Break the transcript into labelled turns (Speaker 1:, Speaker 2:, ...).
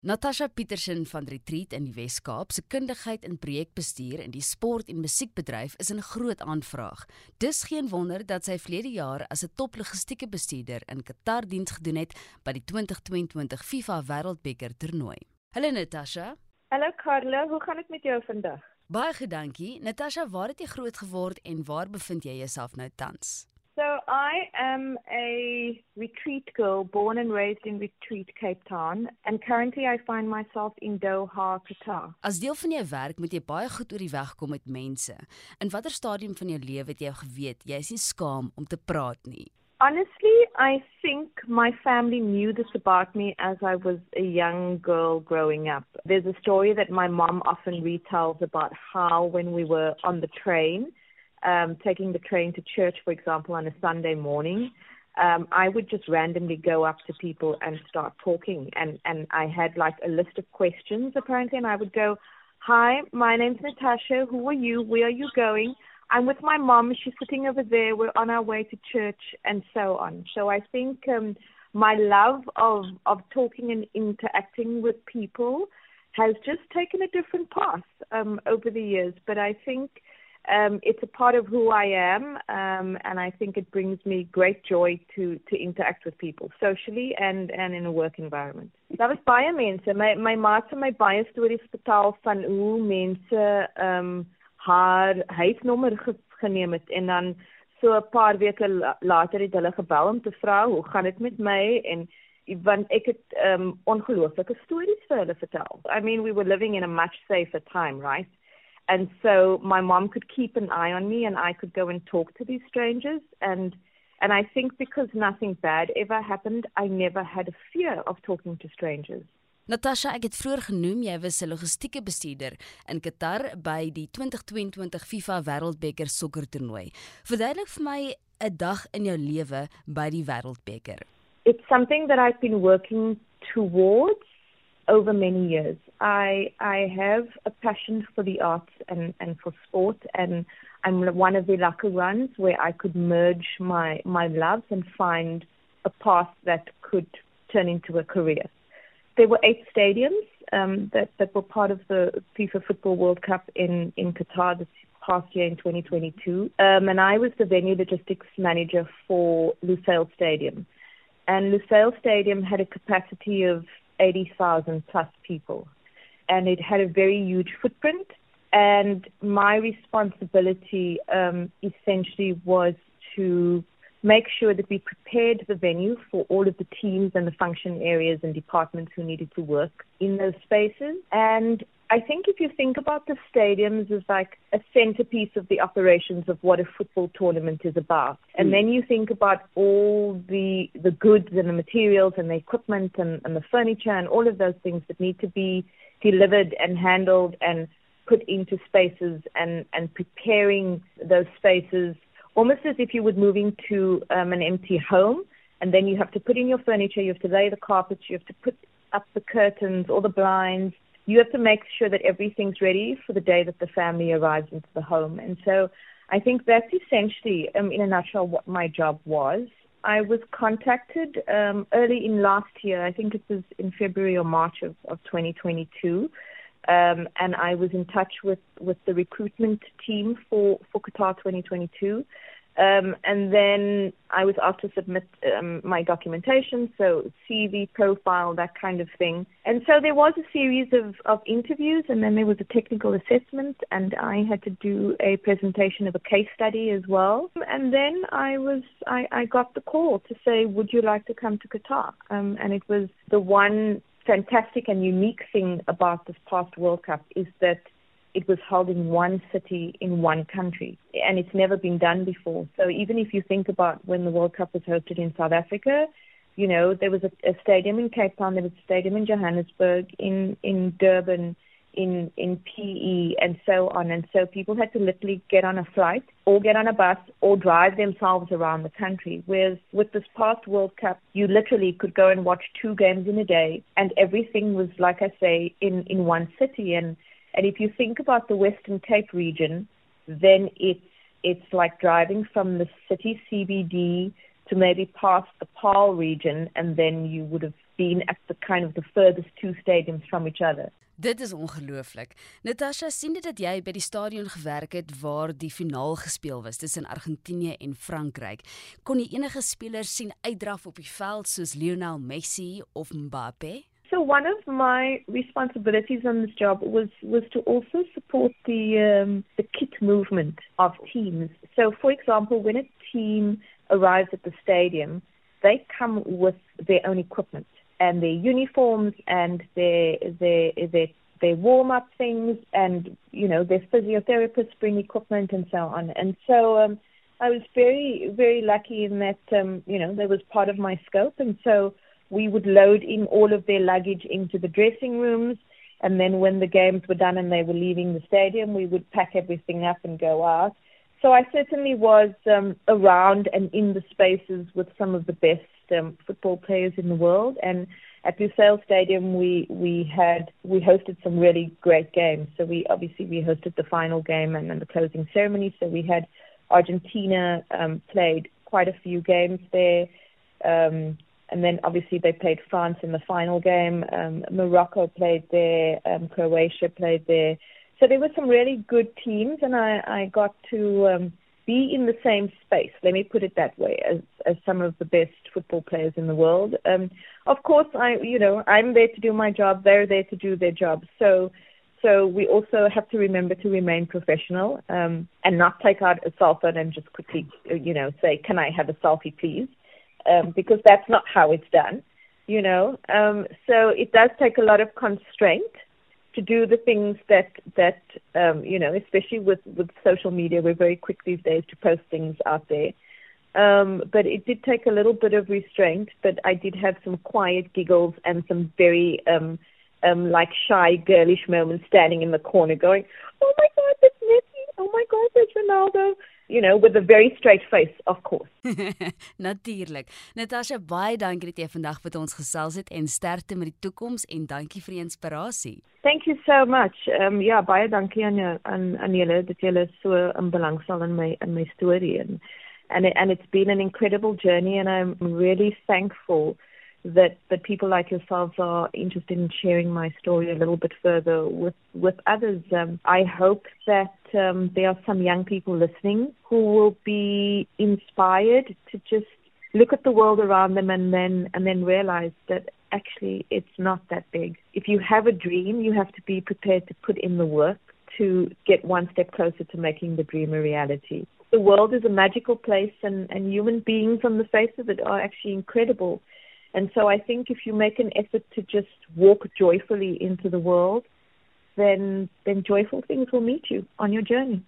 Speaker 1: Natasha Petersen van Retreat in die Wes-Kaap se kundigheid in projekbestuur in die sport en musiekbedryf is 'n groot aanvraag. Dis geen wonder dat sy vlede jaar as 'n toplogistieke bestuurder in Qatar diens gedoen het by die 2022 FIFA Wêreldbeker toernooi. Hallo Natasha.
Speaker 2: Hallo Carla, hoe gaan dit met jou vandag?
Speaker 1: Baie dankie. Natasha, waar het jy groot geword en waar bevind jy jouself nou tans?
Speaker 2: So I am a retreat girl, born and raised in Retreat, Cape Town, and currently I find myself in Doha, Qatar.
Speaker 1: As deel van jou werk moet jy baie goed oor die weg kom met mense. In watter stadium van jou lewe het jy geweet jy is nie skaam om te praat nie?
Speaker 2: Honestly, I think my family knew this about me as I was a young girl growing up. There's a story that my mom often retells about how when we were on the train, um, taking the train to church, for example, on a Sunday morning, um, I would just randomly go up to people and start talking. And, and I had like a list of questions apparently, and I would go, Hi, my name's Natasha. Who are you? Where are you going? I'm with my mom. She's sitting over there. We're on our way to church, and so on. So I think um, my love of of talking and interacting with people has just taken a different path um, over the years. But I think um, it's a part of who I am, um, and I think it brings me great joy to to interact with people socially and and in a work environment. Daar was baie mense. My my ma het my baie stories vertel van hoe mense ehm um, haar huisnommer ge geneem het en dan so 'n paar weke later het hulle gebel om te vra hoe gaan dit met my en want ek het um, ongelooflike stories vir hulle vertel. I mean we were living in a much safer time, right? And so my mom could keep an eye on me and I could go and talk to these strangers and and I think because nothing bad ever happened I never had a fear of talking to strangers.
Speaker 1: Natasha, ek het vroeër genoem jy was 'n logistieke bestuurder in Qatar by die 2022 FIFA Wêreldbeker sokkertoernooi. Verduidelik vir my 'n dag in jou lewe by die Wêreldbeker.
Speaker 2: It's something that I've been working towards over many years. I I have a passion for the arts and, and for sport and I'm one of the lucky ones where I could merge my, my loves and find a path that could turn into a career. There were eight stadiums um, that, that were part of the FIFA Football World Cup in, in Qatar this past year in 2022. Um, and I was the venue logistics manager for Lusail Stadium. And Lusail Stadium had a capacity of 80,000 plus people. And it had a very huge footprint. And my responsibility um, essentially was to make sure that we prepared the venue for all of the teams and the function areas and departments who needed to work in those spaces. And I think if you think about the stadiums as like a centerpiece of the operations of what a football tournament is about, and hmm. then you think about all the the goods and the materials and the equipment and, and the furniture and all of those things that need to be delivered and handled and put into spaces and and preparing those spaces almost as if you were moving to um, an empty home and then you have to put in your furniture, you have to lay the carpets, you have to put up the curtains, all the blinds, you have to make sure that everything's ready for the day that the family arrives into the home. And so I think that's essentially, um, in a nutshell, what my job was. I was contacted um, early in last year, I think it was in February or March of, of 2022. Um, and I was in touch with, with the recruitment team for, for Qatar 2022. Um, and then I was asked to submit um, my documentation, so CV, profile, that kind of thing. And so there was a series of, of interviews, and then there was a technical assessment, and I had to do a presentation of a case study as well. And then I was I, I got the call to say, would you like to come to Qatar? Um, and it was the one fantastic and unique thing about this past World Cup is that it was held in one city in one country, and it's never been done before. So even if you think about when the World Cup was hosted in South Africa, you know there was a, a stadium in Cape Town, there was a stadium in Johannesburg, in in Durban, in in PE, and so on. And so people had to literally get on a flight, or get on a bus, or drive themselves around the country. Whereas with this past World Cup, you literally could go and watch two games in a day, and everything was like I say in in one city and and if you think about the Western Cape region, then it's it's like driving from the city CBD to maybe past the Paarl region, and then you would have been at the kind of the furthest two stadiums from each other.
Speaker 1: Dit is ongelooflik. Natasha, sien dit dat jy by die stadion gewerk het waar die finaal gespeel was tussen Argentinië en Frankryk. Kon jy enige spelers sien uitdraf op die veld soos Lionel Messi of Mbappe?
Speaker 2: So one of my responsibilities on this job was was to also support the um, the kit movement of teams. So for example, when a team arrives at the stadium, they come with their own equipment and their uniforms and their their their their warm up things and you know their physiotherapists bring equipment and so on and so um I was very very lucky in that um you know that was part of my scope and so we would load in all of their luggage into the dressing rooms and then when the games were done and they were leaving the stadium we would pack everything up and go out so I certainly was um around and in the spaces with some of the best um, football players in the world. And at Lusail Stadium, we we had we hosted some really great games. So we obviously we hosted the final game and then the closing ceremony. So we had Argentina um, played quite a few games there. Um, and then obviously they played France in the final game. Um, Morocco played there. Um, Croatia played there. So there were some really good teams, and I, I got to um, be in the same space, let me put it that way, as, as some of the best football players in the world. Um, of course, I, you know, I'm there to do my job. They're there to do their job. So, so we also have to remember to remain professional um, and not take out a cell phone and just quickly, you know, say, "Can I have a selfie, please?" Um, because that's not how it's done. You know, um, so it does take a lot of constraint to do the things that that um, you know, especially with with social media, we're very quick these days to post things out there. Um, but it did take a little bit of restraint. But I did have some quiet giggles and some very um, um, like shy, girlish moments, standing in the corner, going, "Oh my God, that's Messi! Oh my God, that's Ronaldo!" You know, with a very straight face, of course.
Speaker 1: Natuurlik. Natasha, baie dankie dat jy vandag met ons gesels het en sterkte met die toekoms en dankie vir die inspirasie.
Speaker 2: Thank you so much. Um ja, baie dankie aan aan aan julle dat julle so 'n belangstel in my in my storie en and it, and it's been an incredible journey and I'm really thankful that that people like yourselves are interested in sharing my story a little bit further with with others. Um, I hope that um, there are some young people listening who will be inspired to just look at the world around them and then and then realize that actually it's not that big. If you have a dream, you have to be prepared to put in the work to get one step closer to making the dream a reality. The world is a magical place and, and human beings on the face of it are actually incredible. And so I think if you make an effort to just walk joyfully into the world, then then joyful things will meet you on your journey.